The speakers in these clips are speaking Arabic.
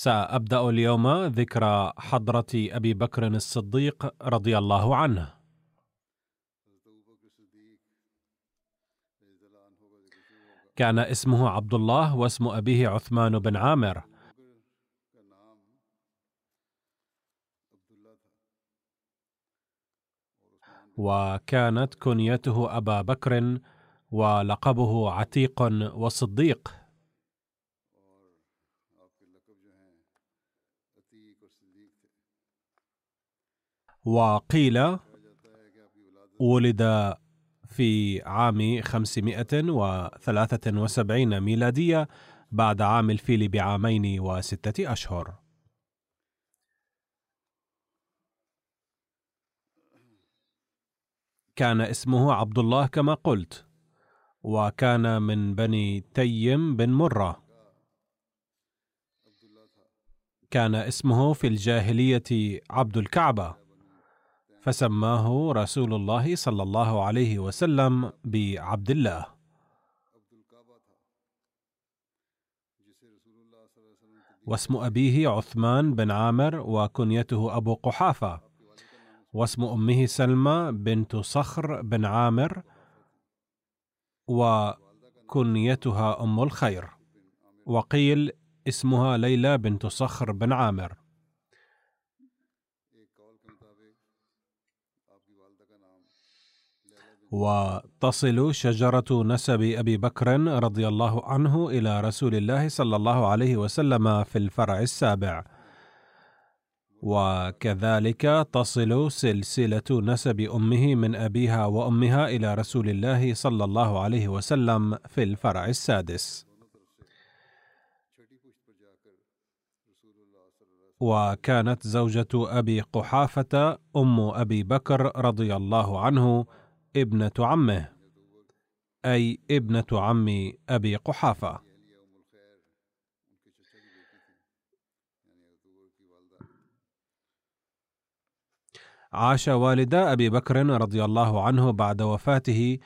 سأبدأ اليوم ذكرى حضرة أبي بكر الصديق رضي الله عنه. كان اسمه عبد الله واسم أبيه عثمان بن عامر. وكانت كنيته أبا بكر ولقبه عتيق وصديق. وقيل ولد في عام 573 ميلادية بعد عام الفيل بعامين وستة أشهر. كان اسمه عبد الله كما قلت، وكان من بني تيم بن مرة. كان اسمه في الجاهلية عبد الكعبة. فسماه رسول الله صلى الله عليه وسلم بعبد الله واسم أبيه عثمان بن عامر وكنيته أبو قحافة. واسم أمه سلمى بنت صخر بن عامر وكنيتها أم الخير. وقيل اسمها ليلى بنت صخر بن عامر. وتصل شجرة نسب أبي بكر رضي الله عنه إلى رسول الله صلى الله عليه وسلم في الفرع السابع. وكذلك تصل سلسلة نسب أمه من أبيها وأمها إلى رسول الله صلى الله عليه وسلم في الفرع السادس. وكانت زوجة أبي قحافة أم أبي بكر رضي الله عنه ابنة عمه أي ابنة عم أبي قحافة. عاش والدا أبي بكر رضي الله عنه بعد وفاته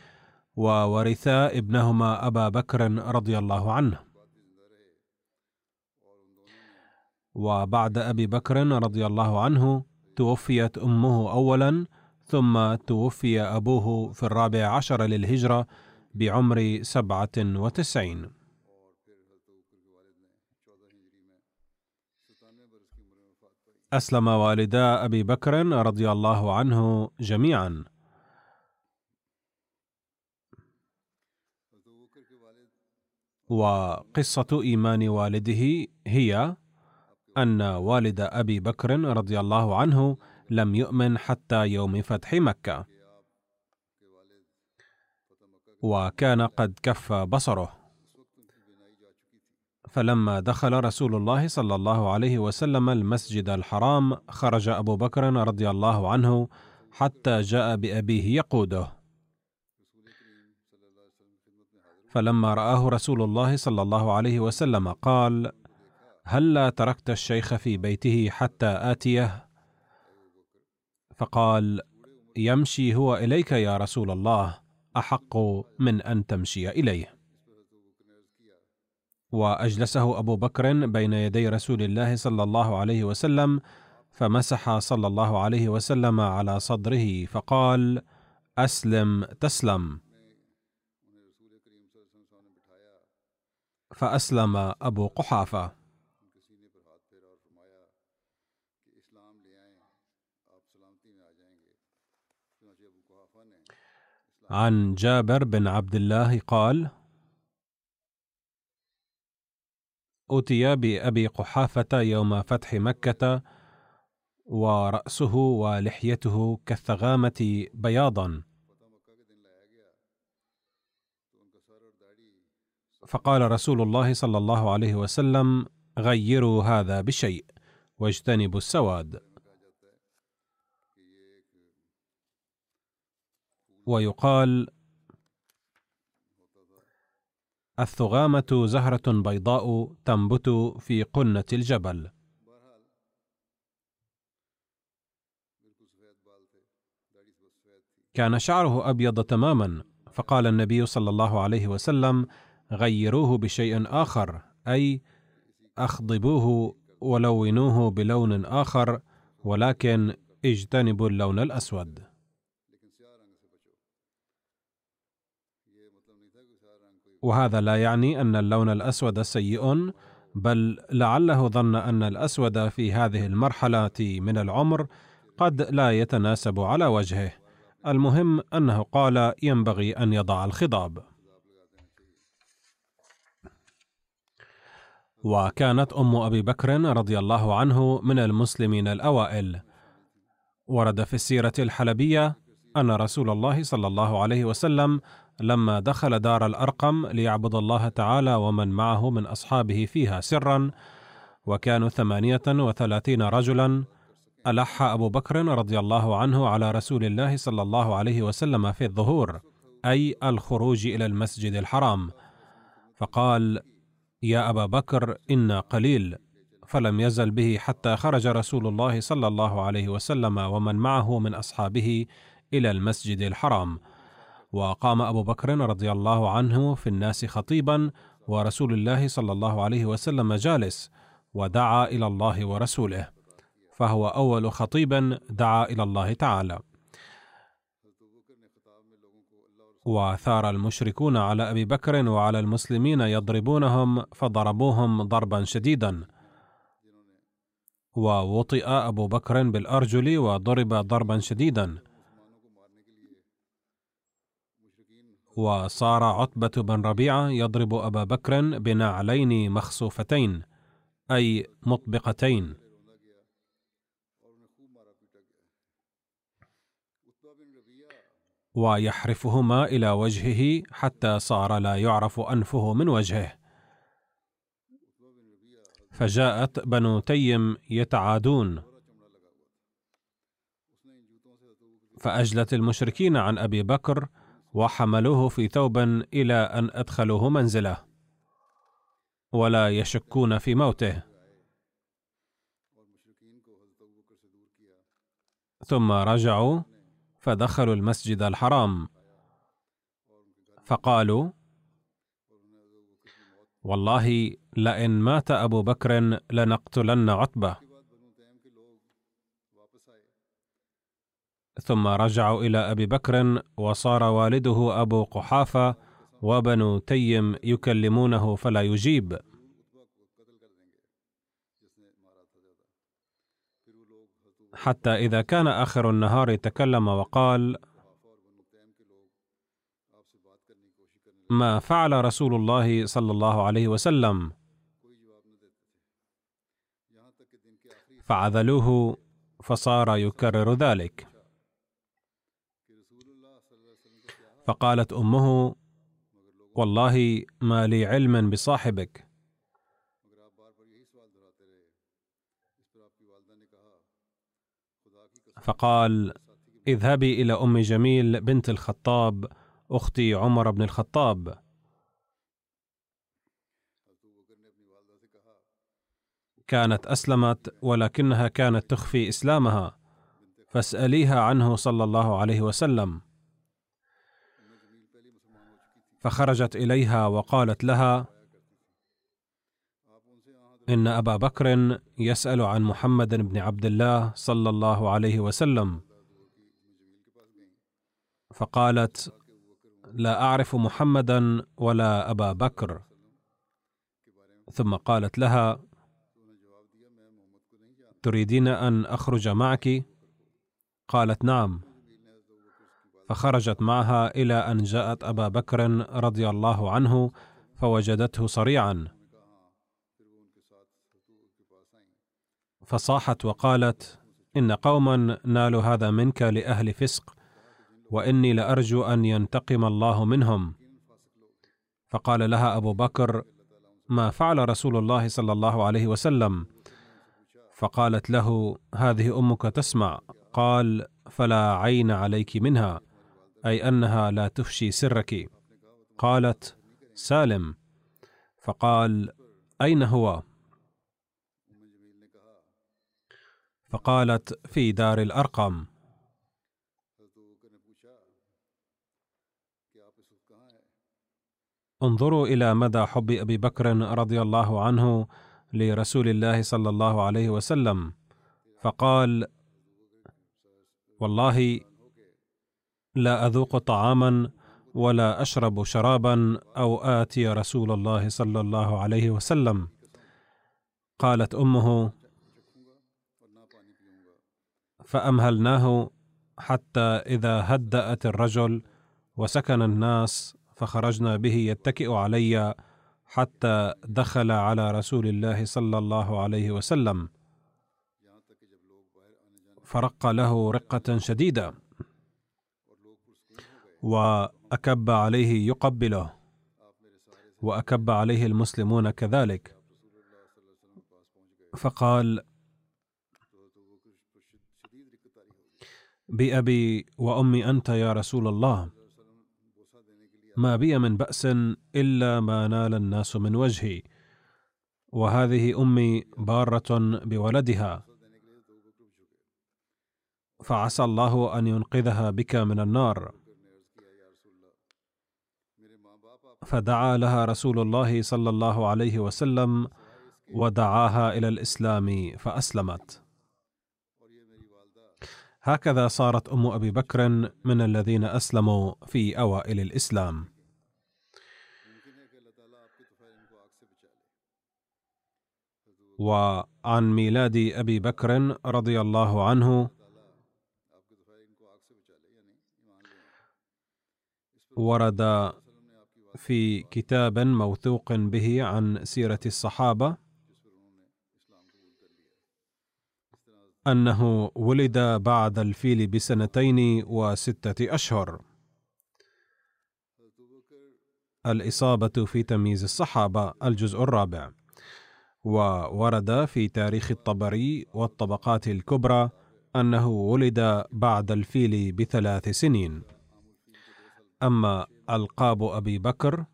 وورثا ابنهما أبا بكر رضي الله عنه. وبعد أبي بكر رضي الله عنه توفيت أمه أولا ثم توفي أبوه في الرابع عشر للهجرة بعمر سبعة وتسعين. أسلم والدا أبي بكر رضي الله عنه جميعا. وقصة إيمان والده هي أن والد أبي بكر رضي الله عنه لم يؤمن حتى يوم فتح مكة. وكان قد كف بصره. فلما دخل رسول الله صلى الله عليه وسلم المسجد الحرام خرج أبو بكر رضي الله عنه حتى جاء بأبيه يقوده. فلما رآه رسول الله صلى الله عليه وسلم قال هلا تركت الشيخ في بيته حتى آتيه فقال يمشي هو إليك يا رسول الله أحق من أن تمشي إليه. وأجلسه أبو بكر بين يدي رسول الله صلى الله عليه وسلم فمسح صلى الله عليه وسلم على صدره فقال أسلم تسلم. فأسلم أبو قحافة. عن جابر بن عبد الله قال أتي بأبي قحافة يوم فتح مكة ورأسه ولحيته كالثغامة بياضا. فقال رسول الله صلى الله عليه وسلم غيروا هذا بشيء واجتنبوا السواد. ويقال الثغامة زهرة بيضاء تنبت في قنة الجبل. كان شعره أبيض تماما فقال النبي صلى الله عليه وسلم غيروه بشيء آخر أي أخضبوه ولونوه بلون آخر ولكن اجتنبوا اللون الأسود. وهذا لا يعني أن اللون الأسود سيء بل لعله ظن أن الأسود في هذه المرحلة من العمر قد لا يتناسب على وجهه. المهم أنه قال ينبغي أن يضع الخضاب. وكانت أم أبي بكر رضي الله عنه من المسلمين الأوائل. ورد في السيرة الحلبية أن رسول الله صلى الله عليه وسلم لما دخل دار الأرقم ليعبد الله تعالى ومن معه من أصحابه فيها سرا وكانوا ثمانية وثلاثين رجلا. ألح أبو بكر رضي الله عنه على رسول الله صلى الله عليه وسلم في الظهور أي الخروج إلى المسجد الحرام. فقال يا أبا بكر أنا قليل. فلم يزل به حتى خرج رسول الله صلى الله عليه وسلم ومن معه من أصحابه إلى المسجد الحرام. وقام أبو بكر رضي الله عنه في الناس خطيبا ورسول الله صلى الله عليه وسلم جالس ودعا إلى الله ورسوله فهو أول خطيب دعا إلى الله تعالى. وثار المشركون على أبي بكر وعلى المسلمين يضربونهم فضربوهم ضربا شديدا. ووطئ أبو بكر بالأرجل وضرب ضربا شديدا. وصار عتبة بن ربيعة يضرب أبا بكر بنعلين مخصوفتين أي مطبقتين. ويحرفهما إلى وجهه حتى صار لا يعرف أنفه من وجهه. فجاءت بنو تيم يتعادون. فأجلت المشركين عن أبي بكر وحملوه في ثوب إلى أن أدخلوه منزله. ولا يشكون في موته. ثم رجعوا فدخلوا المسجد الحرام. فقالوا والله لئن مات أبو بكر لنقتلن عتبة. ثم رجعوا إلى أبي بكر وصار والده أبو قحافة وبنو تيم يكلمونه فلا يجيب. حتى إذا كان آخر النهار تكلم وقال ما فعل رسول الله صلى الله عليه وسلم؟ فعذلوه فصار يكرر ذلك. فقالت أمه والله ما لي علم بصاحبك. فقال اذهبي إلى أم جميل بنت الخطاب أختي عمر بن الخطاب. كانت أسلمت ولكنها كانت تخفي إسلامها فاسأليها عنه صلى الله عليه وسلم. فخرجت إليها وقالت لها إن أبا بكر يسأل عن محمد بن عبد الله صلى الله عليه وسلم. فقالت لا أعرف محمدا ولا أبا بكر. ثم قالت لها تريدين أن أخرج معك؟ قالت نعم. فخرجت معها إلى أن جاءت أبا بكر رضي الله عنه فوجدته صريعا. فصاحت وقالت إن قوما نالوا هذا منك لأهل فسق وإني لأرجو أن ينتقم الله منهم. فقال لها أبو بكر ما فعل رسول الله صلى الله عليه وسلم؟ فقالت له هذه أمك تسمع. قال فلا عين عليك منها. أي أنها لا تفشي سرك. قالت سالم. فقال أين هو؟ فقالت في دار الارقم انظروا إلى مدى حب أبي بكر رضي الله عنه لرسول الله صلى الله عليه وسلم. فقال والله لا أذوق طعاما ولا أشرب شرابا أو آتي رسول الله صلى الله عليه وسلم. قالت أمه فأمهلناه حتى إذا هدأت الرجل وسكن الناس فخرجنا به يتكئ علي حتى دخل على رسول الله صلى الله عليه وسلم. فرق له رقة شديدة. وأكب عليه يقبله وأكب عليه المسلمون كذلك. فقال بابي وأمي أنت يا رسول الله. ما بي من بأس إلا ما نال الناس من وجهي. وهذه أمي بارة بولدها. فعسى الله أن ينقذها بك من النار. فدعا لها رسول الله صلى الله عليه وسلم ودعاها إلى الإسلام فأسلمت. هكذا صارت أم أبي بكر من الذين أسلموا في أوائل الإسلام. وعن ميلاد أبي بكر رضي الله عنه ورد في كتاب موثوق به عن سيرة الصحابة أنه ولد بعد الفيل بسنتين وستة أشهر. الإصابة في تمييز الصحابة الجزء الرابع. وورد في تاريخ الطبري والطبقات الكبرى أنه ولد بعد الفيل بثلاث سنين. أما ألقاب أبي بكر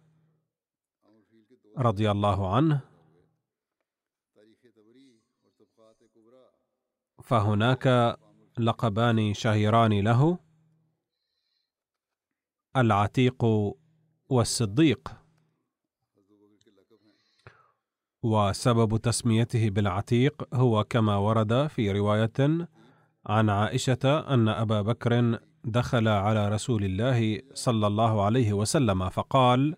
رضي الله عنه فهناك لقبان شهيران له العتيق والصديق. وسبب تسميته بالعتيق هو كما ورد في رواية عن عائشة أن أبا بكر دخل على رسول الله صلى الله عليه وسلم فقال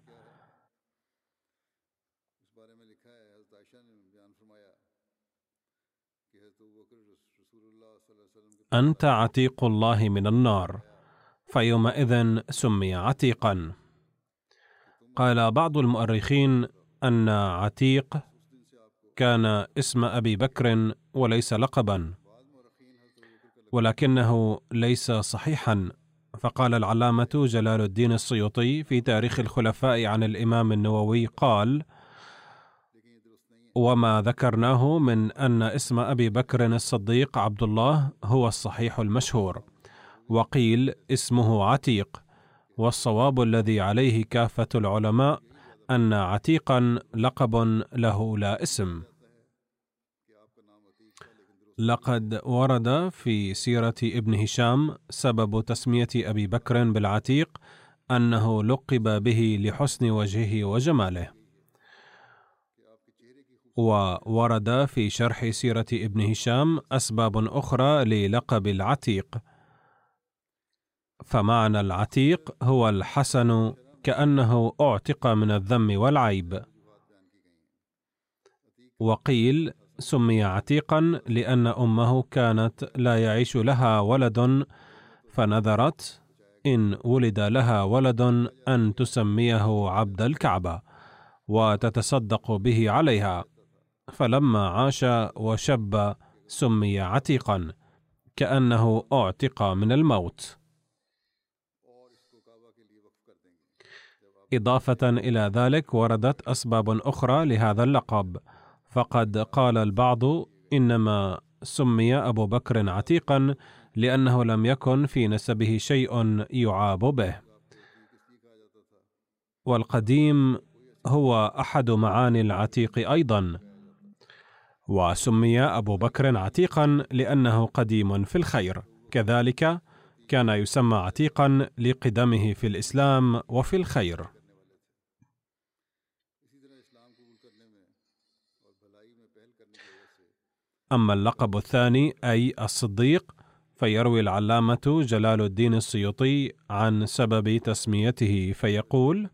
أنت عتيق الله من النار. فيومئذ سمي عتيقا. قال بعض المؤرخين أن عتيق كان اسم أبي بكر وليس لقبا. ولكنه ليس صحيحا. فقال العلامة جلال الدين السيوطي في تاريخ الخلفاء عن الإمام النووي قال وما ذكرناه من أن اسم أبي بكر الصديق عبد الله هو الصحيح المشهور. وقيل اسمه عتيق. والصواب الذي عليه كافة العلماء أن عتيقا لقب له لا اسم. لقد ورد في سيرة ابن هشام سبب تسمية أبي بكر بالعتيق أنه لقب به لحسن وجهه وجماله. وورد في شرح سيرة ابن هشام أسباب أخرى للقب العتيق. فمعنى العتيق هو الحسن كأنه أعتق من الذم والعيب. وقيل سمي عتيقا لأن أمه كانت لا يعيش لها ولد فنذرت إن ولد لها ولد أن تسميه عبد الكعبة وتتصدق به عليها. فلما عاش وشب سمي عتيقا كأنه أعتق من الموت. إضافة إلى ذلك وردت أسباب أخرى لهذا اللقب. فقد قال البعض إنما سمي أبو بكر عتيقا لأنه لم يكن في نسبه شيء يعاب به. والقديم هو أحد معاني العتيق أيضا. وسمي أبو بكر عتيقا لأنه قديم في الخير. كذلك كان يسمى عتيقا لقدمه في الإسلام وفي الخير. أما اللقب الثاني أي الصديق فيروي العلامة جلال الدين السيوطي عن سبب تسميته فيقول: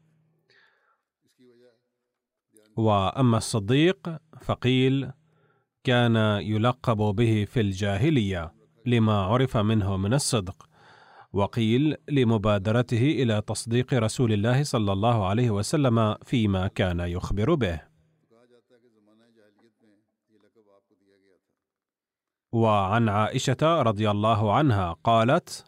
وأما الصديق فقيل كان يلقب به في الجاهلية لما عرف منه من الصدق، وقيل لمبادرته إلى تصديق رسول الله صلى الله عليه وسلم فيما كان يخبر به. وعن عائشة رضي الله عنها قالت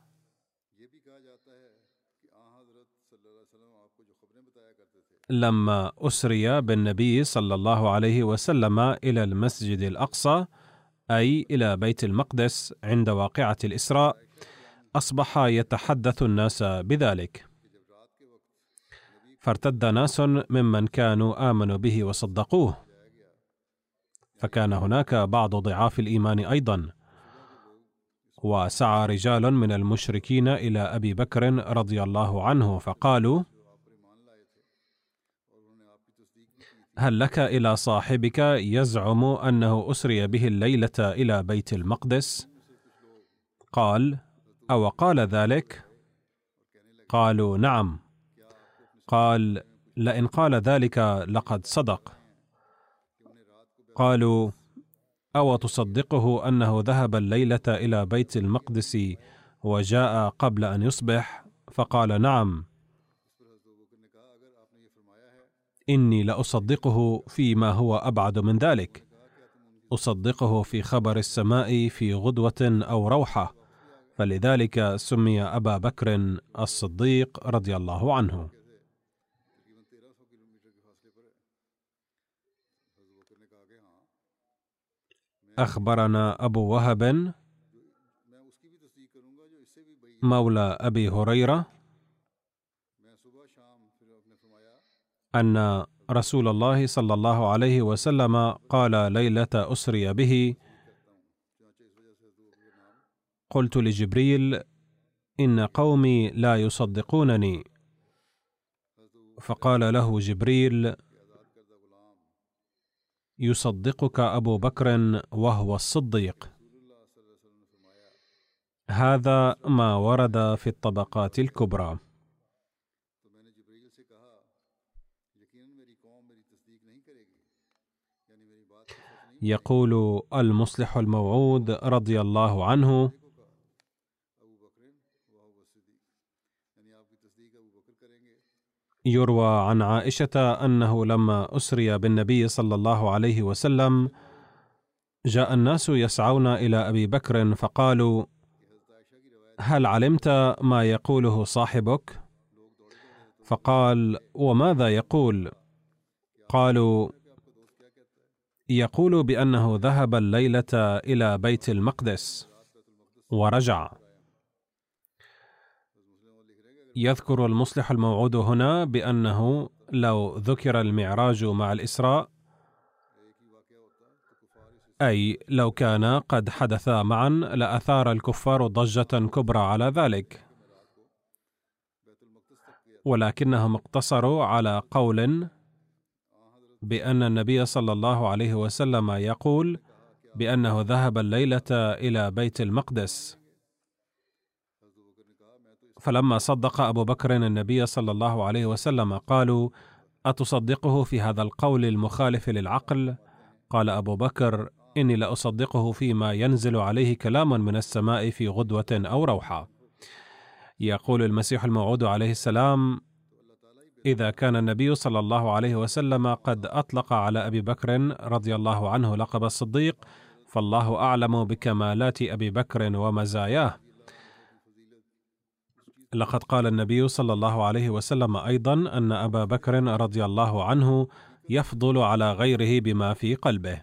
لما أسري بالنبي صلى الله عليه وسلم إلى المسجد الأقصى أي إلى بيت المقدس عند واقعة الإسراء أصبح يتحدث الناس بذلك. فارتد ناس ممن كانوا آمنوا به وصدقوه. فكان هناك بعض ضعاف الإيمان أيضا. وسعى رجال من المشركين إلى أبي بكر رضي الله عنه فقالوا هل لك إلى صاحبك يزعم أنه أسري به الليلة إلى بيت المقدس؟ قال أو قال ذلك؟ قالوا نعم. قال لئن قال ذلك لقد صدق. قالوا أو تصدقه أنه ذهب الليلة إلى بيت المقدس وجاء قبل أن يصبح؟ فقال نعم. إني لأصدقه فيما هو أبعد من ذلك. أصدقه في خبر السماء في غدوة أو روحة. فلذلك سمي أبا بكر الصديق رضي الله عنه. أخبرنا أبو وهب مولى أبي هريرة أن رسول الله صلى الله عليه وسلم قال ليلة أسري به قلت لجبريل إن قومي لا يصدقونني. فقال له جبريل يصدقك أبو بكر وهو الصديق. هذا ما ورد في الطبقات الكبرى. يقول المصلح الموعود رضي الله عنه يروى عن عائشة أنه لما أسري بالنبي صلى الله عليه وسلم جاء الناس يسعون إلى أبي بكر فقالوا هل علمت ما يقوله صاحبك؟ فقال وماذا يقول؟ قالوا يقول بأنه ذهب الليلة إلى بيت المقدس ورجع. يذكر المصلح الموعود هنا بأنه لو ذكر المعراج مع الإسراء أي لو كان قد حدثا معا لأثار الكفار ضجة كبرى على ذلك. ولكنهم اقتصروا على قول بأن النبي صلى الله عليه وسلم يقول بأنه ذهب الليلة إلى بيت المقدس. فلما صدق أبو بكر النبي صلى الله عليه وسلم قالوا أتصدقه في هذا القول المخالف للعقل؟ قال أبو بكر إني لأصدقه فيما ينزل عليه كلام من السماء في غدوة أو روحه يقول المسيح الموعود عليه السلام إذا كان النبي صلى الله عليه وسلم قد أطلق على أبي بكر رضي الله عنه لقب الصديق فالله أعلم بكمالات أبي بكر ومزاياه. لقد قال النبي صلى الله عليه وسلم أيضا أن أبا بكر رضي الله عنه يفضل على غيره بما في قلبه.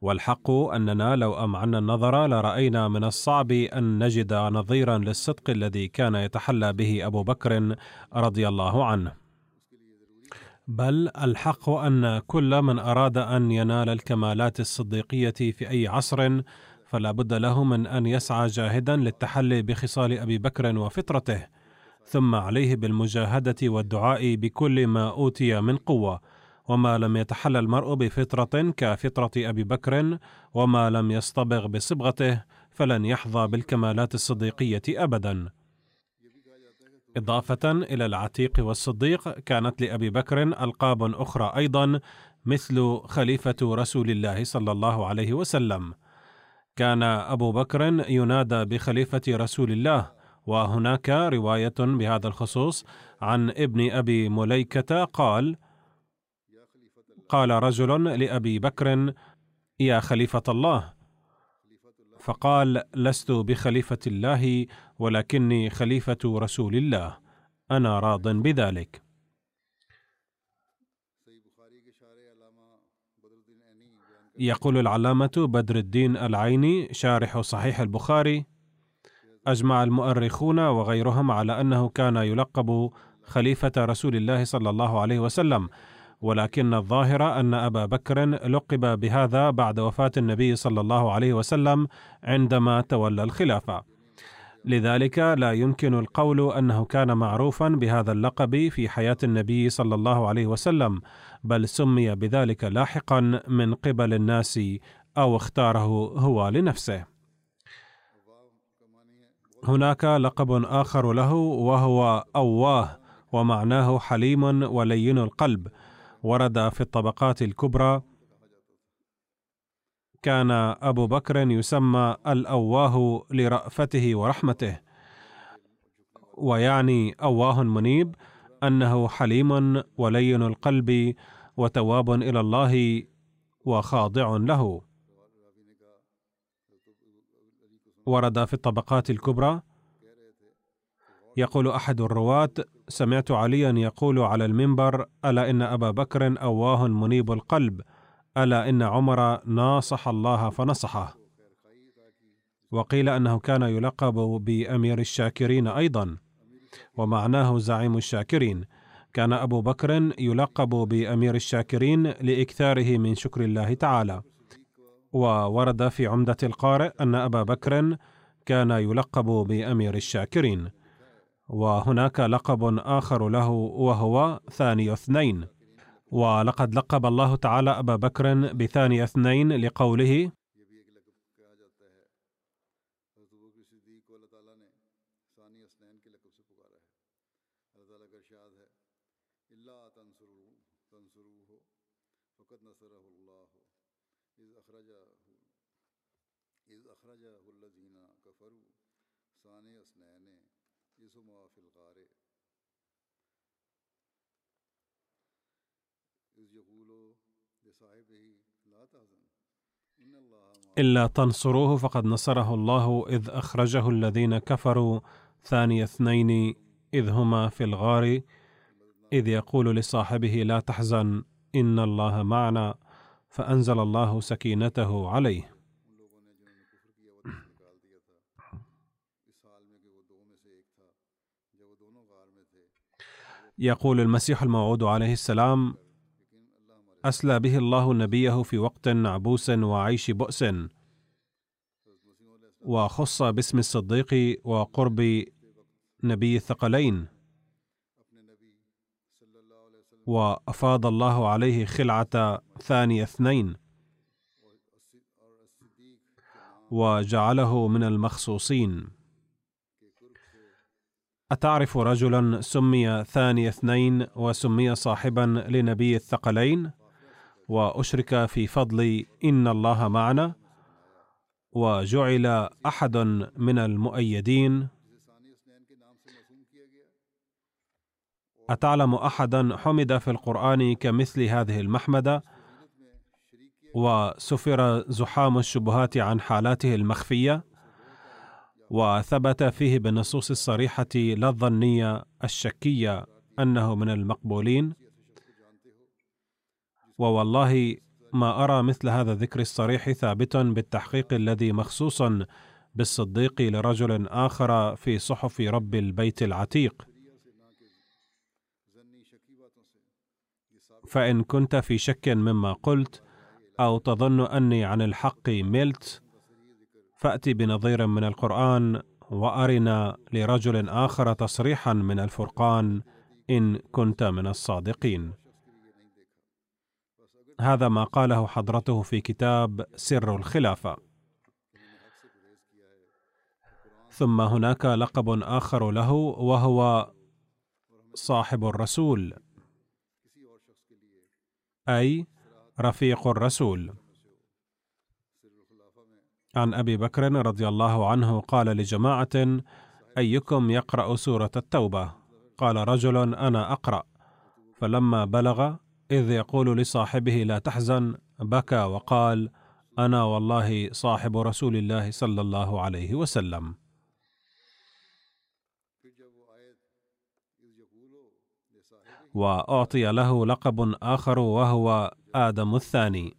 والحق أننا لو أمعنا النظر لرأينا من الصعب أن نجد نظيرا للصدق الذي كان يتحلى به أبو بكر رضي الله عنه. بل الحق أن كل من أراد أن ينال الكمالات الصديقية في أي عصر فلا بد له من أن يسعى جاهدا للتحلي بخصال أبي بكر وفطرته ثم عليه بالمجاهدة والدعاء بكل ما أوتي من قوة وما لم يتحلى المرء بفطرة كفطرة أبي بكر وما لم يصطبغ بصبغته فلن يحظى بالكمالات الصديقية ابدا. إضافة إلى العتيق والصديق كانت لأبي بكر ألقاب أخرى أيضا مثل خليفة رسول الله صلى الله عليه وسلم. كان أبو بكر ينادى بخليفة رسول الله وهناك رواية بهذا الخصوص عن ابن أبي مليكة قال قال رجل لأبي بكر يا خليفة الله. فقال لست بخليفة الله ولكني خليفة رسول الله أنا راض بذلك. يقول العلامة بدر الدين العيني شارح صحيح البخاري. أجمع المؤرخون وغيرهم على أنه كان يلقب خليفة رسول الله صلى الله عليه وسلم ولكن الظاهر أن أبا بكر لقب بهذا بعد وفاة النبي صلى الله عليه وسلم عندما تولى الخلافة. لذلك لا يمكن القول أنه كان معروفا بهذا اللقب في حياة النبي صلى الله عليه وسلم بل سمي بذلك لاحقا من قبل الناس أو اختاره هو لنفسه. هناك لقب آخر له وهو أواه ومعناه حليم ولين القلب. ورد في الطبقات الكبرى كان أبو بكر يسمى الأواه لرأفته ورحمته. ويعني أواه منيب أنه حليم ولين القلب وتواب إلى الله وخاضع له. ورد في الطبقات الكبرى يقول أحد الرواة سمعت عليا يقول على المنبر ألا إن أبا بكر أواه منيب القلب؟ ألا إن عمر ناصح الله فنصحه. وقيل أنه كان يلقب بأمير الشاكرين أيضا ومعناه زعيم الشاكرين. كان أبو بكر يلقب بأمير الشاكرين لإكثاره من شكر الله تعالى. وورد في عمدة القارئ أن أبا بكر كان يلقب بأمير الشاكرين. وهناك لقب آخر له وهو ثاني اثنين. ولقد لقب الله تعالى أبا بكر بثاني اثنين لقوله إلا تنصروه فقد نصره الله إذ أخرجه الذين كفروا. ثاني اثنين إذ هما في الغار إذ يقول لصاحبه لا تحزن إن الله معنا. فأنزل الله سكينته عليه. يقول المسيح الموعود عليه السلام أسلى به الله نبيه في وقت عبوس وعيش بؤس وخص باسم الصديق وقرب نبي الثقلين وأفاض الله عليه خلعة ثاني اثنين وجعله من المخصوصين. أتعرف رجلا سمي ثاني اثنين وسمي صاحبا لنبي الثقلين؟ وأشرك في فضل إن الله معنا. وجعل أحد من المؤيدين. أتعلم احدا حمد في القرآن كمثل هذه المحمدة؟ وسفر زحام الشبهات عن حالاته المخفية؟ وثبت فيه بالنصوص الصريحة لا الظنيه الشكية أنه من المقبولين. ووالله ما أرى مثل هذا الذكر الصريح ثابت بالتحقيق الذي مخصوص بالصديق لرجل آخر في صحف رب البيت العتيق. فإن كنت في شك مما قلت أو تظن أني عن الحق ملت فأت بنظير من القرآن وارنا لرجل آخر تصريحا من الفرقان إن كنت من الصادقين. هذا ما قاله حضرته في كتاب سر الخلافة. ثم هناك لقب آخر له وهو صاحب الرسول أي رفيق الرسول. عن أبي بكر رضي الله عنه قال لجماعة أيكم يقرأ سورة التوبة؟ قال رجل أنا أقرأ. فلما بلغ إذ يقول لصاحبه لا تحزن. بكى وقال أنا والله صاحب رسول الله صلى الله عليه وسلم. وأعطي له لقب آخر وهو آدم الثاني.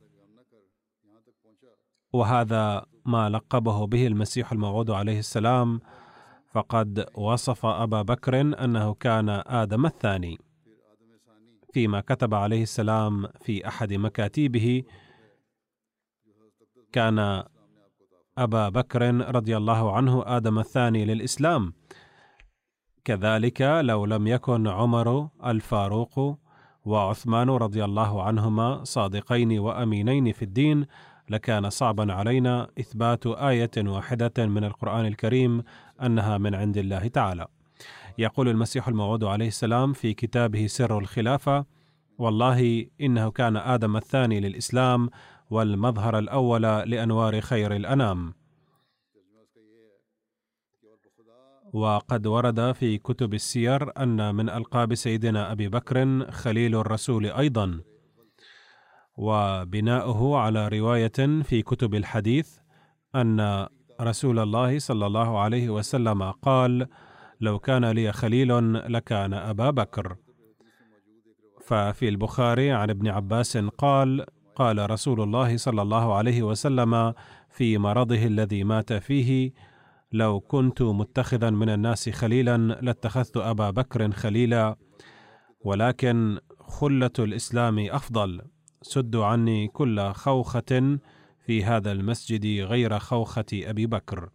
وهذا ما لقبه به المسيح الموعود عليه السلام. فقد وصف أبا بكر أنه كان آدم الثاني. فيما كتب عليه السلام في أحد مكاتيبه كان أبا بكر رضي الله عنه آدم الثاني للإسلام. كذلك لو لم يكن عمر الفاروق وعثمان رضي الله عنهما صادقين وأمينين في الدين لكان صعبا علينا إثبات آية واحدة من القرآن الكريم أنها من عند الله تعالى. يقول المسيح الموعود عليه السلام في كتابه سر الخلافة والله إنه كان آدم الثاني للإسلام والمظهر الأول لأنوار خير الأنام. وقد ورد في كتب السير أن من ألقاب سيدنا أبي بكر خليل الرسول أيضا. وبناؤه على رواية في كتب الحديث أن رسول الله صلى الله عليه وسلم قال لو كان لي خليل لكان أبا بكر. ففي البخاري عن ابن عباس قال قال رسول الله صلى الله عليه وسلم في مرضه الذي مات فيه لو كنت متخذا من الناس خليلا لاتخذت أبا بكر خليلا ولكن خلة الإسلام أفضل. سدوا عني كل خوخة في هذا المسجد غير خوخة أبي بكر.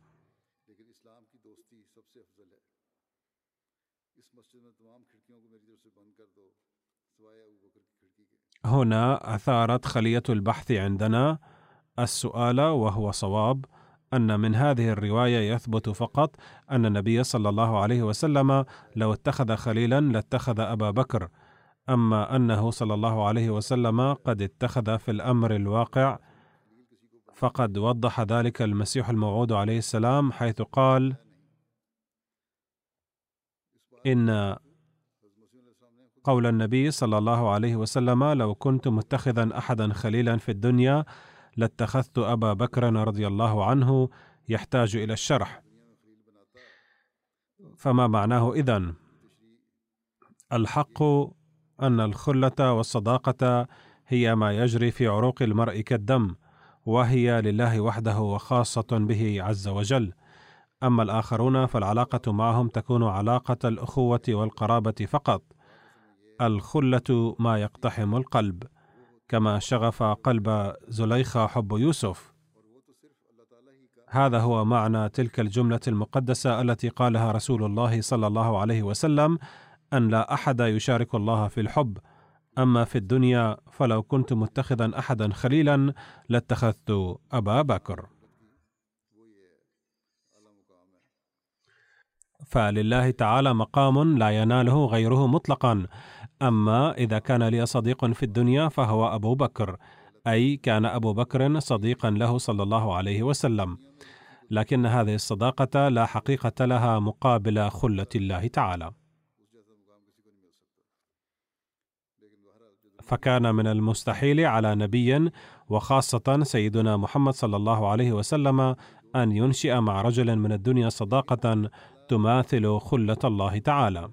هنا أثارت خلية البحث عندنا السؤال وهو صواب أن من هذه الرواية يثبت فقط أن النبي صلى الله عليه وسلم لو اتخذ خليلا لاتخذ أبا بكر أما أنه صلى الله عليه وسلم قد اتخذ في الأمر الواقع فقد وضح ذلك المسيح الموعود عليه السلام حيث قال إن قول النبي صلى الله عليه وسلم لو كنت متخذا احدا خليلا في الدنيا لاتخذت أبا بكر رضي الله عنه يحتاج إلى الشرح. فما معناه إذن؟ الحق أن الخلة والصداقة هي ما يجري في عروق المرء كالدم وهي لله وحده وخاصة به عز وجل. أما الآخرون فالعلاقة معهم تكون علاقة الأخوة والقرابة فقط. الخلة ما يقتحم القلب كما شغف قلب زليخة حب يوسف. هذا هو معنى تلك الجملة المقدسة التي قالها رسول الله صلى الله عليه وسلم أن لا أحد يشارك الله في الحب. أما في الدنيا فلو كنت متخذا أحدا خليلا لاتخذت أبا بكر. فلله تعالى مقام لا يناله غيره مطلقا. أما إذا كان لي صديق في الدنيا فهو أبو بكر أي كان أبو بكر صديقا له صلى الله عليه وسلم. لكن هذه الصداقة لا حقيقة لها مقابل خلة الله تعالى. فكان من المستحيل على نبي وخاصة سيدنا محمد صلى الله عليه وسلم أن ينشئ مع رجل من الدنيا صداقة تماثل خلة الله تعالى.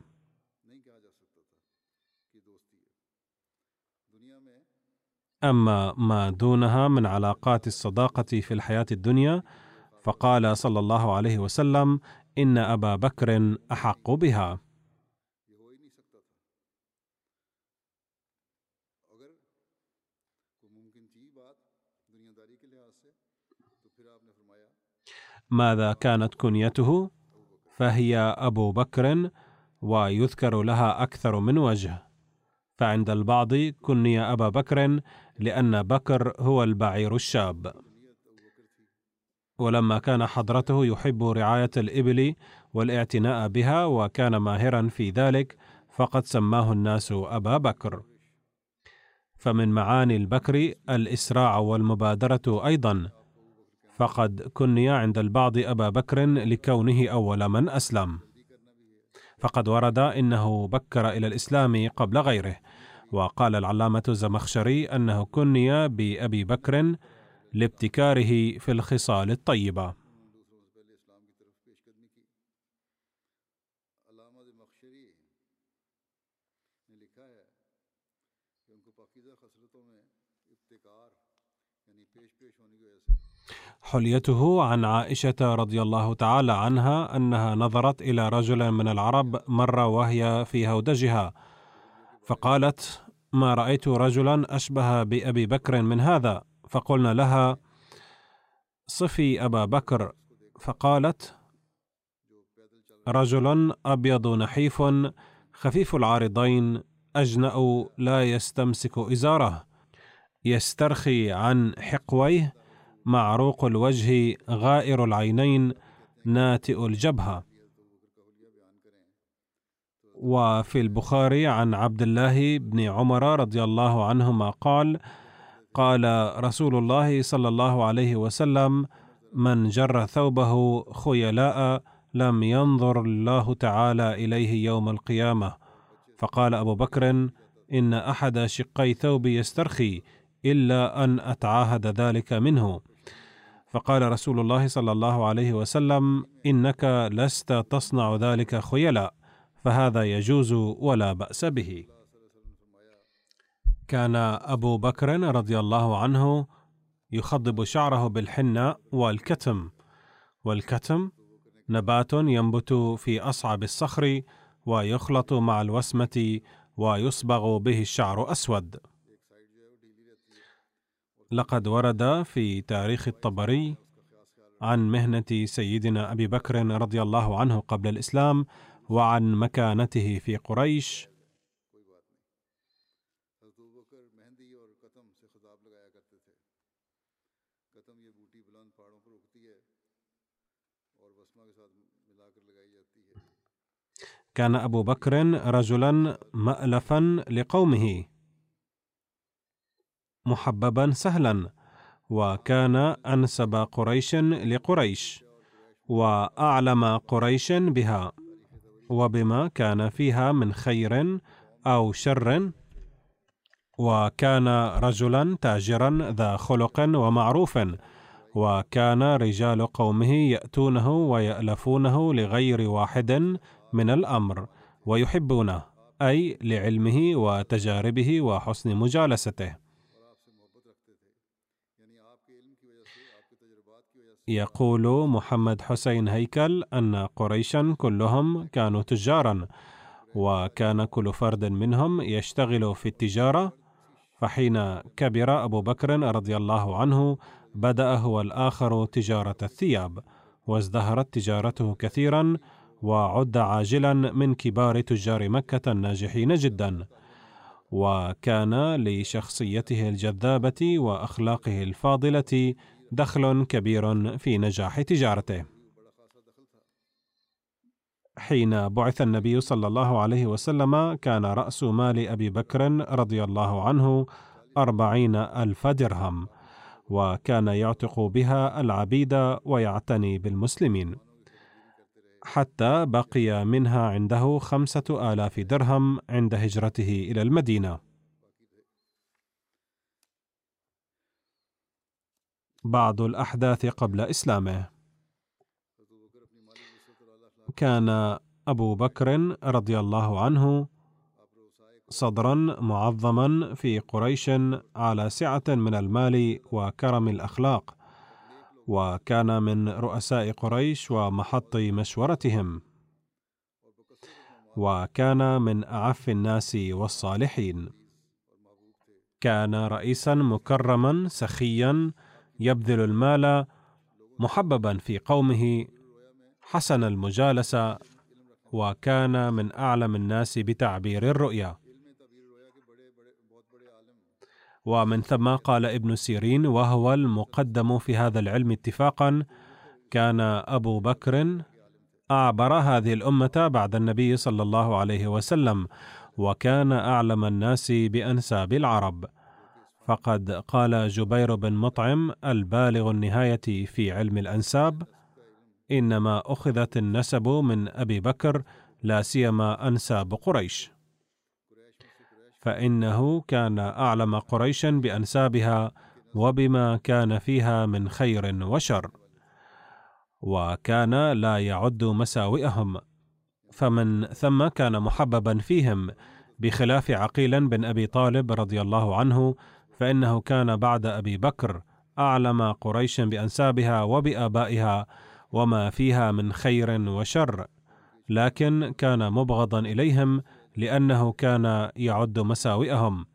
أما ما دونها من علاقات الصداقة في الحياة الدنيا فقال صلى الله عليه وسلم إن أبا بكر أحق بها. ماذا كانت كنيته؟ فهي أبو بكر ويذكر لها أكثر من وجه. فعند البعض كني أبا بكر لأن بكر هو البعير الشاب. ولما كان حضرته يحب رعاية الإبل والاعتناء بها وكان ماهرا في ذلك فقد سماه الناس أبا بكر. فمن معاني البكر الإسراع والمبادرة أيضا. فقد كني عند البعض أبا بكر لكونه أول من أسلم. فقد ورد إنه بكر إلى الإسلام قبل غيره. وقال العلامة الزمخشري أنه كني بأبي بكر لابتكاره في الخصال الطيبة. حليته عن عائشة رضي الله تعالى عنها أنها نظرت إلى رجل من العرب مر وهي في هودجها فقالت ما رأيت رجلا أشبه بأبي بكر من هذا. فقلنا لها صفي أبا بكر. فقالت رجل أبيض نحيف خفيف العارضين أجنأ لا يستمسك إزاره يسترخي عن حقويه معروق الوجه غائر العينين ناتئ الجبهة. وفي البخاري عن عبد الله بن عمر رضي الله عنهما قال قال رسول الله صلى الله عليه وسلم من جر ثوبه خيلاء لم ينظر الله تعالى إليه يوم القيامة. فقال أبو بكر إن أحد شقي ثوبي يسترخي إلا أن أتعاهد ذلك منه. فقال رسول الله صلى الله عليه وسلم إنك لست تصنع ذلك خيلاء. فهذا يجوز ولا بأس به. كان أبو بكر رضي الله عنه يخضب شعره بالحنة والكتم. والكتم نبات ينبت في أصعب الصخر ويخلط مع الوسمة ويصبغ به الشعر أسود. لقد ورد في تاريخ الطبري عن مهنة سيدنا أبي بكر رضي الله عنه قبل الإسلام وعن مكانته في قريش. كان أبو بكر رجلا مالفا لقومه محببا سهلا وكان أنسب قريش لقريش وأعلم قريش بها. وبما كان فيها من خير أو شر وكان رجلا تاجرا ذا خلق ومعروف وكان رجال قومه يأتونه ويألفونه لغير واحد من الأمر ويحبونه أي لعلمه وتجاربه وحسن مجالسته. يقول محمد حسين هيكل أن قريشا كلهم كانوا تجارا وكان كل فرد منهم يشتغل في التجارة. فحين كبر أبو بكر رضي الله عنه بدأ هو الآخر تجارة الثياب وازدهرت تجارته كثيرا وعد عاجلا من كبار تجار مكة الناجحين جدا. وكان لشخصيته الجذابة وأخلاقه الفاضلة دخل كبير في نجاح تجارته. حين بعث النبي صلى الله عليه وسلم كان رأس مال أبي بكر رضي الله عنه أربعين ألف درهم وكان يعتق بها العبيد ويعتني بالمسلمين. حتى بقي منها عنده خمسة آلاف درهم عند هجرته إلى المدينة. بعض الأحداث قبل إسلامه. كان أبو بكر رضي الله عنه صدرا معظما في قريش على سعة من المال وكرم الأخلاق وكان من رؤساء قريش ومحط مشورتهم وكان من أعف الناس والصالحين. كان رئيسا مكرما سخيا يبذل المال محببا في قومه حسن المجالسه وكان من أعلم الناس بتعبير الرؤيا. ومن ثم قال ابن سيرين وهو المقدم في هذا العلم اتفاقا كان أبو بكر أعبر هذه الأمة بعد النبي صلى الله عليه وسلم وكان أعلم الناس بأنساب العرب. فقد قال جبير بن مطعم البالغ النهاية في علم الأنساب إنما أخذت النسب من أبي بكر لا سيما أنساب قريش. فإنه كان أعلم قريش بأنسابها وبما كان فيها من خير وشر وكان لا يعد مساوئهم. فمن ثم كان محببا فيهم بخلاف عقيل بن أبي طالب رضي الله عنه فإنه كان بعد أبي بكر أعلم قريش بأنسابها وبآبائها وما فيها من خير وشر لكن كان مبغضا إليهم لأنه كان يعد مساوئهم.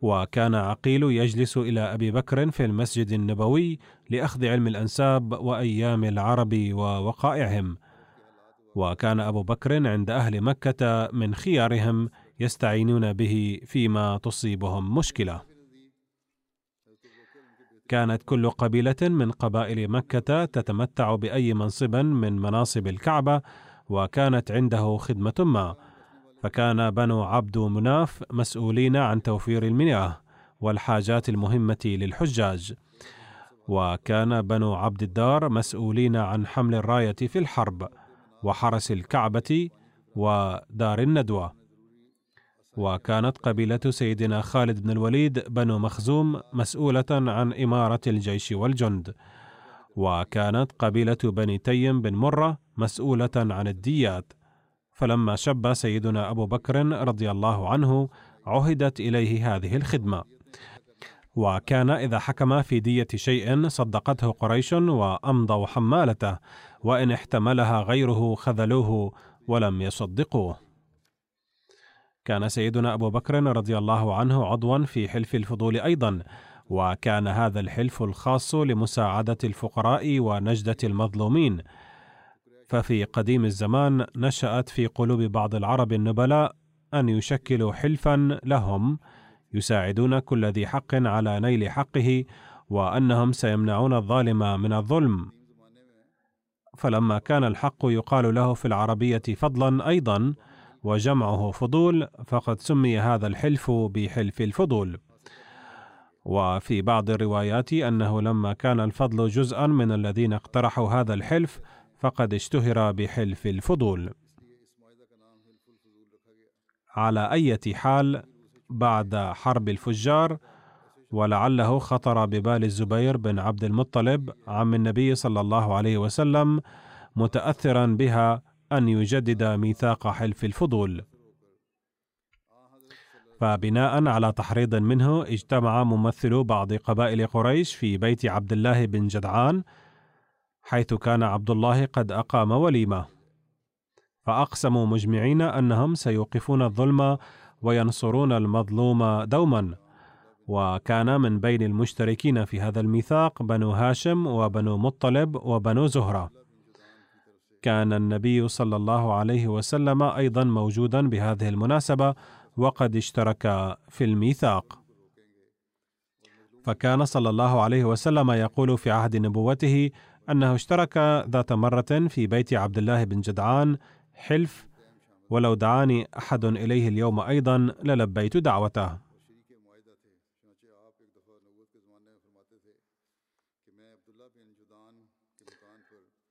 وكان عقيل يجلس إلى أبي بكر في المسجد النبوي لأخذ علم الأنساب وأيام العرب ووقائعهم. وكان أبو بكر عند أهل مكة من خيارهم يستعينون به فيما تصيبهم مشكلة. كانت كل قبيلة من قبائل مكة تتمتع بأي منصب من مناصب الكعبة وكانت عنده خدمة ما. فكان بنو عبد مناف مسؤولين عن توفير المياه والحاجات المهمة للحجاج. وكان بنو عبد الدار مسؤولين عن حمل الراية في الحرب وحرس الكعبة ودار الندوة. وكانت قبيلة سيدنا خالد بن الوليد بنو مخزوم مسؤولة عن إمارة الجيش والجند. وكانت قبيلة بني تيم بن مرة مسؤولة عن الديات. فلما شب سيدنا أبو بكر رضي الله عنه عهدت إليه هذه الخدمة. وكان إذا حكم في دية شيء صدقته قريش وأمضوا حمالته وإن احتملها غيره خذلوه ولم يصدقوه. كان سيدنا أبو بكر رضي الله عنه عضوا في حلف الفضول أيضا وكان هذا الحلف الخاص لمساعدة الفقراء ونجدة المظلومين. ففي قديم الزمان نشأت في قلوب بعض العرب النبلاء أن يشكلوا حلفا لهم يساعدون كل ذي حق على نيل حقه وأنهم سيمنعون الظالم من الظلم. فلما كان الحق يقال له في العربية فضلا أيضا وجمعه فضول فقد سمي هذا الحلف بحلف الفضول. وفي بعض الروايات أنه لما كان الفضل جزءا من الذين اقترحوا هذا الحلف فقد اشتهر بحلف الفضول. على أي حال بعد حرب الفجار ولعله خطر ببال الزبير بن عبد المطلب عم النبي صلى الله عليه وسلم متاثرا بها أن يجدد ميثاق حلف الفضول. فبناء على تحريض منه اجتمع ممثلو بعض قبائل قريش في بيت عبد الله بن جدعان حيث كان عبد الله قد أقام وليمة. فأقسموا مجمعين أنهم سيوقفون الظلم وينصرون المظلوم دوما. وكان من بين المشتركين في هذا الميثاق بنو هاشم وبنو مطلب وبنو زهرة. كان النبي صلى الله عليه وسلم أيضا موجودا بهذه المناسبة وقد اشترك في الميثاق. فكان صلى الله عليه وسلم يقول في عهد نبوته أنه اشترك ذات مرة في بيت عبد الله بن جدعان حلف ولو دعاني أحد إليه اليوم أيضا للبيت دعوته.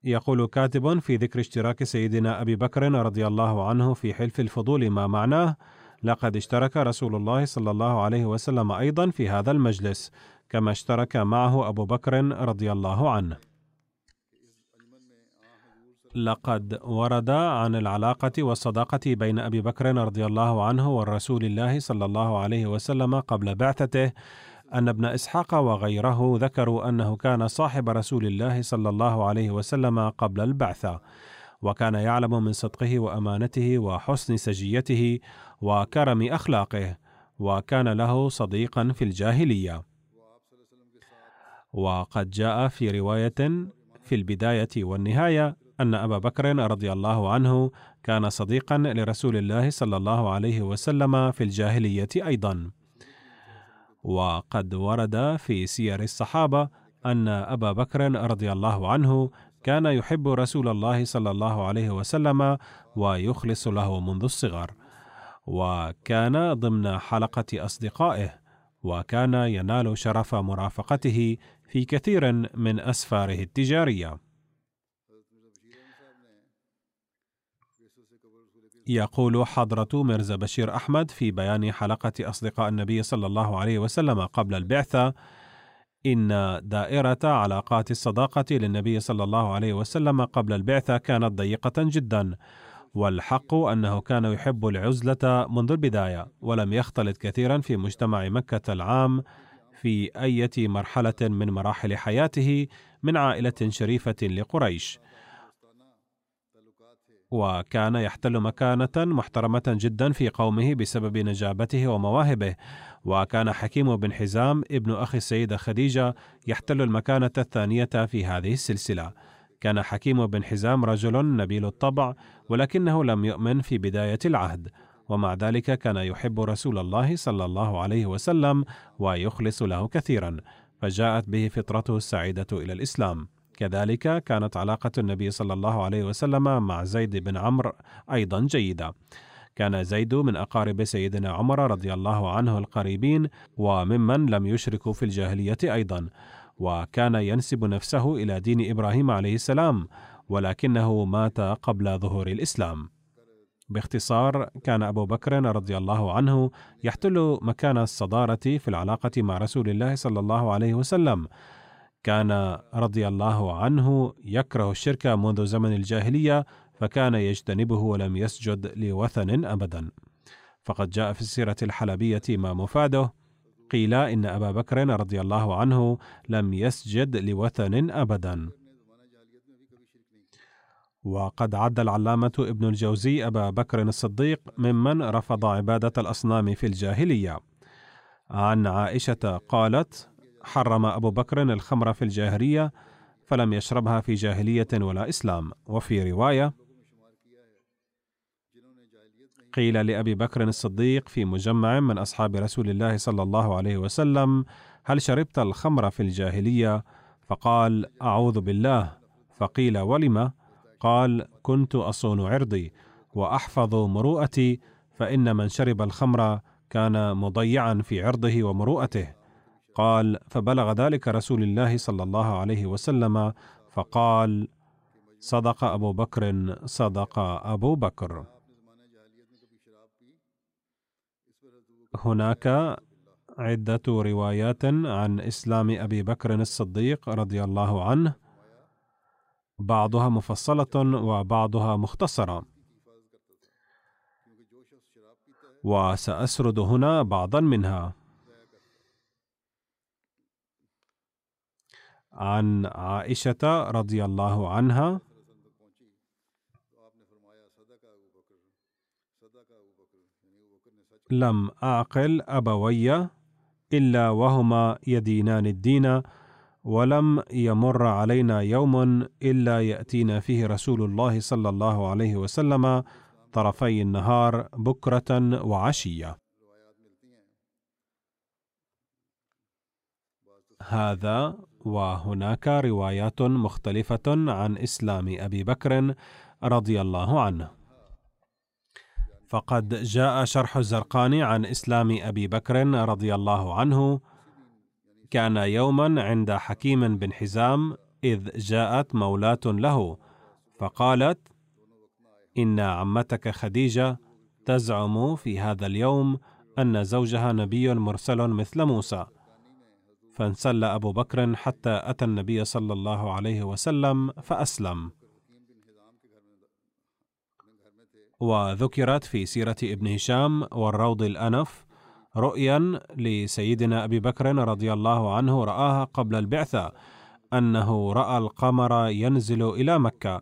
يقول كاتب في ذكر اشتراك سيدنا أبي بكر رضي الله عنه في حلف الفضول ما معناه. لقد اشترك رسول الله صلى الله عليه وسلم أيضا في هذا المجلس كما اشترك معه أبو بكر رضي الله عنه. لقد ورد عن العلاقة والصداقة بين أبي بكر رضي الله عنه والرسول الله صلى الله عليه وسلم قبل بعثته أن ابن إسحاق وغيره ذكروا أنه كان صاحب رسول الله صلى الله عليه وسلم قبل البعثة، وكان يعلم من صدقه وأمانته وحسن سجيته وكرم أخلاقه، وكان له صديقا في الجاهلية. وقد جاء في رواية في البداية والنهاية أن أبا بكر رضي الله عنه كان صديقا لرسول الله صلى الله عليه وسلم في الجاهلية أيضا. وقد ورد في سير الصحابة أن أبا بكر رضي الله عنه كان يحب رسول الله صلى الله عليه وسلم ويخلص له منذ الصغر وكان ضمن حلقة أصدقائه وكان ينال شرف مرافقته في كثير من أسفاره التجارية. يقول حضرة مرزا بشير أحمد في بيان حلقة أصدقاء النبي صلى الله عليه وسلم قبل البعثة إن دائرة علاقات الصداقة للنبي صلى الله عليه وسلم قبل البعثة كانت ضيقة جدا والحق أنه كان يحب العزلة منذ البداية ولم يختلط كثيرا في مجتمع مكة العام في أي مرحلة من مراحل حياته من عائلة شريفة لقريش. وكان يحتل مكانة محترمة جدا في قومه بسبب نجابته ومواهبه. وكان حكيم بن حزام ابن أخي السيدة خديجة يحتل المكانة الثانية في هذه السلسلة. كان حكيم بن حزام رجل نبيل الطبع ولكنه لم يؤمن في بداية العهد. ومع ذلك كان يحب رسول الله صلى الله عليه وسلم ويخلص له كثيرا. فجاءت به فطرته السعيدة إلى الإسلام. كذلك كانت علاقة النبي صلى الله عليه وسلم مع زيد بن عمرو أيضا جيدة. كان زيد من أقارب سيدنا عمر رضي الله عنه القريبين وممن لم يشركوا في الجاهلية أيضا. وكان ينسب نفسه إلى دين إبراهيم عليه السلام ولكنه مات قبل ظهور الإسلام. باختصار كان أبو بكر رضي الله عنه يحتل مكان الصدارة في العلاقة مع رسول الله صلى الله عليه وسلم. كان رضي الله عنه يكره الشرك منذ زمن الجاهلية فكان يجتنبه ولم يسجد لوثن ابدا فقد جاء في السيرة الحلبية ما مفاده قيل إن أبا بكر رضي الله عنه لم يسجد لوثن ابدا وقد عد العلامة ابن الجوزي أبا بكر الصديق ممن رفض عبادة الأصنام في الجاهلية. عن عائشة قالت: حرم أبو بكر الخمر في الجاهلية فلم يشربها في جاهلية ولا إسلام. وفي رواية قيل لأبي بكر الصديق في مجمع من أصحاب رسول الله صلى الله عليه وسلم هل شربت الخمر في الجاهلية؟ فقال أعوذ بالله. فقيل ولم؟ قال كنت أصون عرضي وأحفظ مروءتي فإن من شرب الخمر كان مضيعا في عرضه ومروءته. قال فبلغ ذلك رسول الله صلى الله عليه وسلم فقال صدق أبو بكر صدق أبو بكر. هناك عدة روايات عن إسلام أبي بكر الصديق رضي الله عنه بعضها مفصلة وبعضها مختصرة. وسأسرد هنا بعضا منها. عن عائشة رضي الله عنها. لم أعقل أبوي إلا وهما يدينان الدين ولم يمر علينا يوم إلا يأتينا فيه رسول الله صلى الله عليه وسلم طرفي النهار بكرة وعشية. هذا وهناك روايات مختلفة عن إسلام أبي بكر رضي الله عنه. فقد جاء شرح الزرقاني عن إسلام أبي بكر رضي الله عنه. كان يوما عند حكيم بن حزام إذ جاءت مولاه له فقالت إن عمتك خديجة تزعم في هذا اليوم أن زوجها نبي مرسل مثل موسى فانسل أبو بكر حتى أتى النبي صلى الله عليه وسلم فأسلم. وذكرت في سيرة ابن هشام والروض الأنف رؤيا لسيدنا أبي بكر رضي الله عنه رآها قبل البعثة أنه رأى القمر ينزل إلى مكة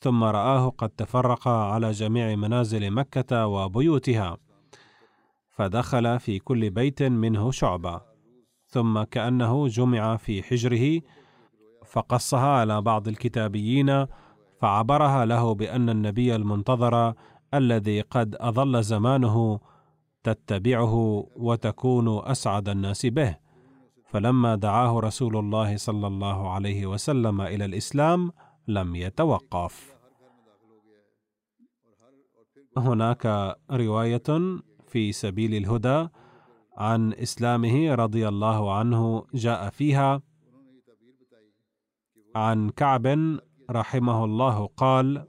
ثم رآه قد تفرق على جميع منازل مكة وبيوتها فدخل في كل بيت منه شعبة. ثم كأنه جمع في حجره فقصها على بعض الكتابيين فعبرها له بأن النبي المنتظر الذي قد أظل زمانه تتبعه وتكون أسعد الناس به. فلما دعاه رسول الله صلى الله عليه وسلم إلى الإسلام لم يتوقف. هناك رواية في سبيل الهدى عن إسلامه رضي الله عنه جاء فيها عن كعب رحمه الله قال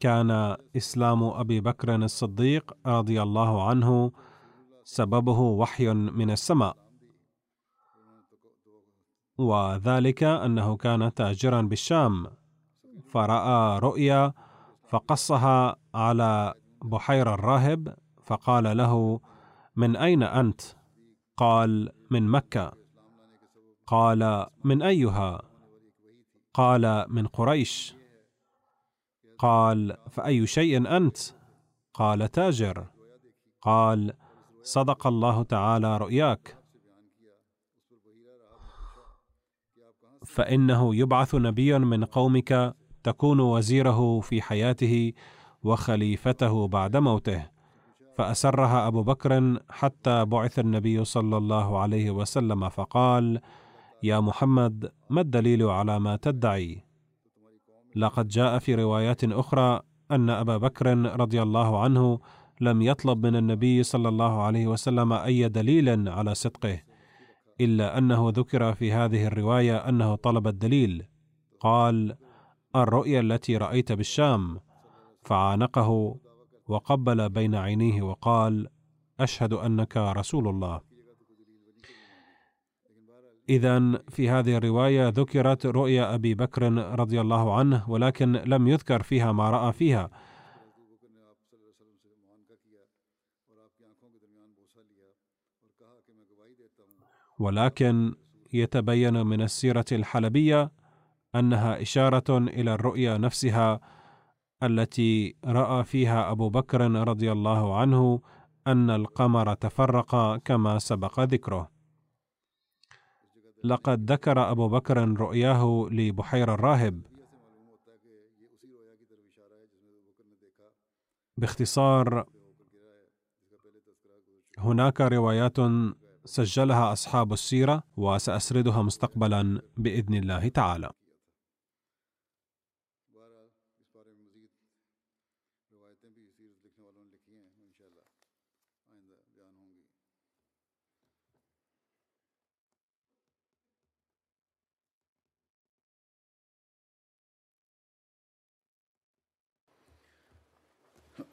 كان إسلام أبي بكر الصديق رضي الله عنه سببه وحي من السماء. وذلك أنه كان تاجرا بالشام فرأى رؤيا فقصها على بحير الراهب فقال له من أين أنت؟ قال من مكة. قال من أيها؟ قال من قريش. قال فأي شيء أنت؟ قال تاجر. قال صدق الله تعالى رؤياك. فإنه يبعث نبي من قومك تكون وزيره في حياته وخليفته بعد موته فأسرها أبو بكر حتى بعث النبي صلى الله عليه وسلم فقال يا محمد ما الدليل على ما تدعي؟ لقد جاء في روايات أخرى أن أبا بكر رضي الله عنه لم يطلب من النبي صلى الله عليه وسلم أي دليل على صدقه إلا أنه ذكر في هذه الرواية أنه طلب الدليل قال الرؤيا التي رأيت بالشام فعانقه وقبل بين عينيه وقال أشهد أنك رسول الله. اذا في هذه الرواية ذكرت رؤيا أبي بكر رضي الله عنه ولكن لم يذكر فيها ما رأى فيها. ولكن يتبين من السيرة الحلبية أنها إشارة إلى الرؤيا نفسها التي رأى فيها أبو بكر رضي الله عنه أن القمر تفرق كما سبق ذكره. لقد ذكر أبو بكر رؤياه لبحير الراهب. باختصار هناك روايات سجلها أصحاب السيرة وسأسردها مستقبلا بإذن الله تعالى.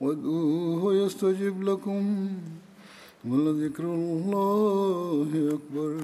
وادعوه يستجب لكم ولذكر الله أكبر.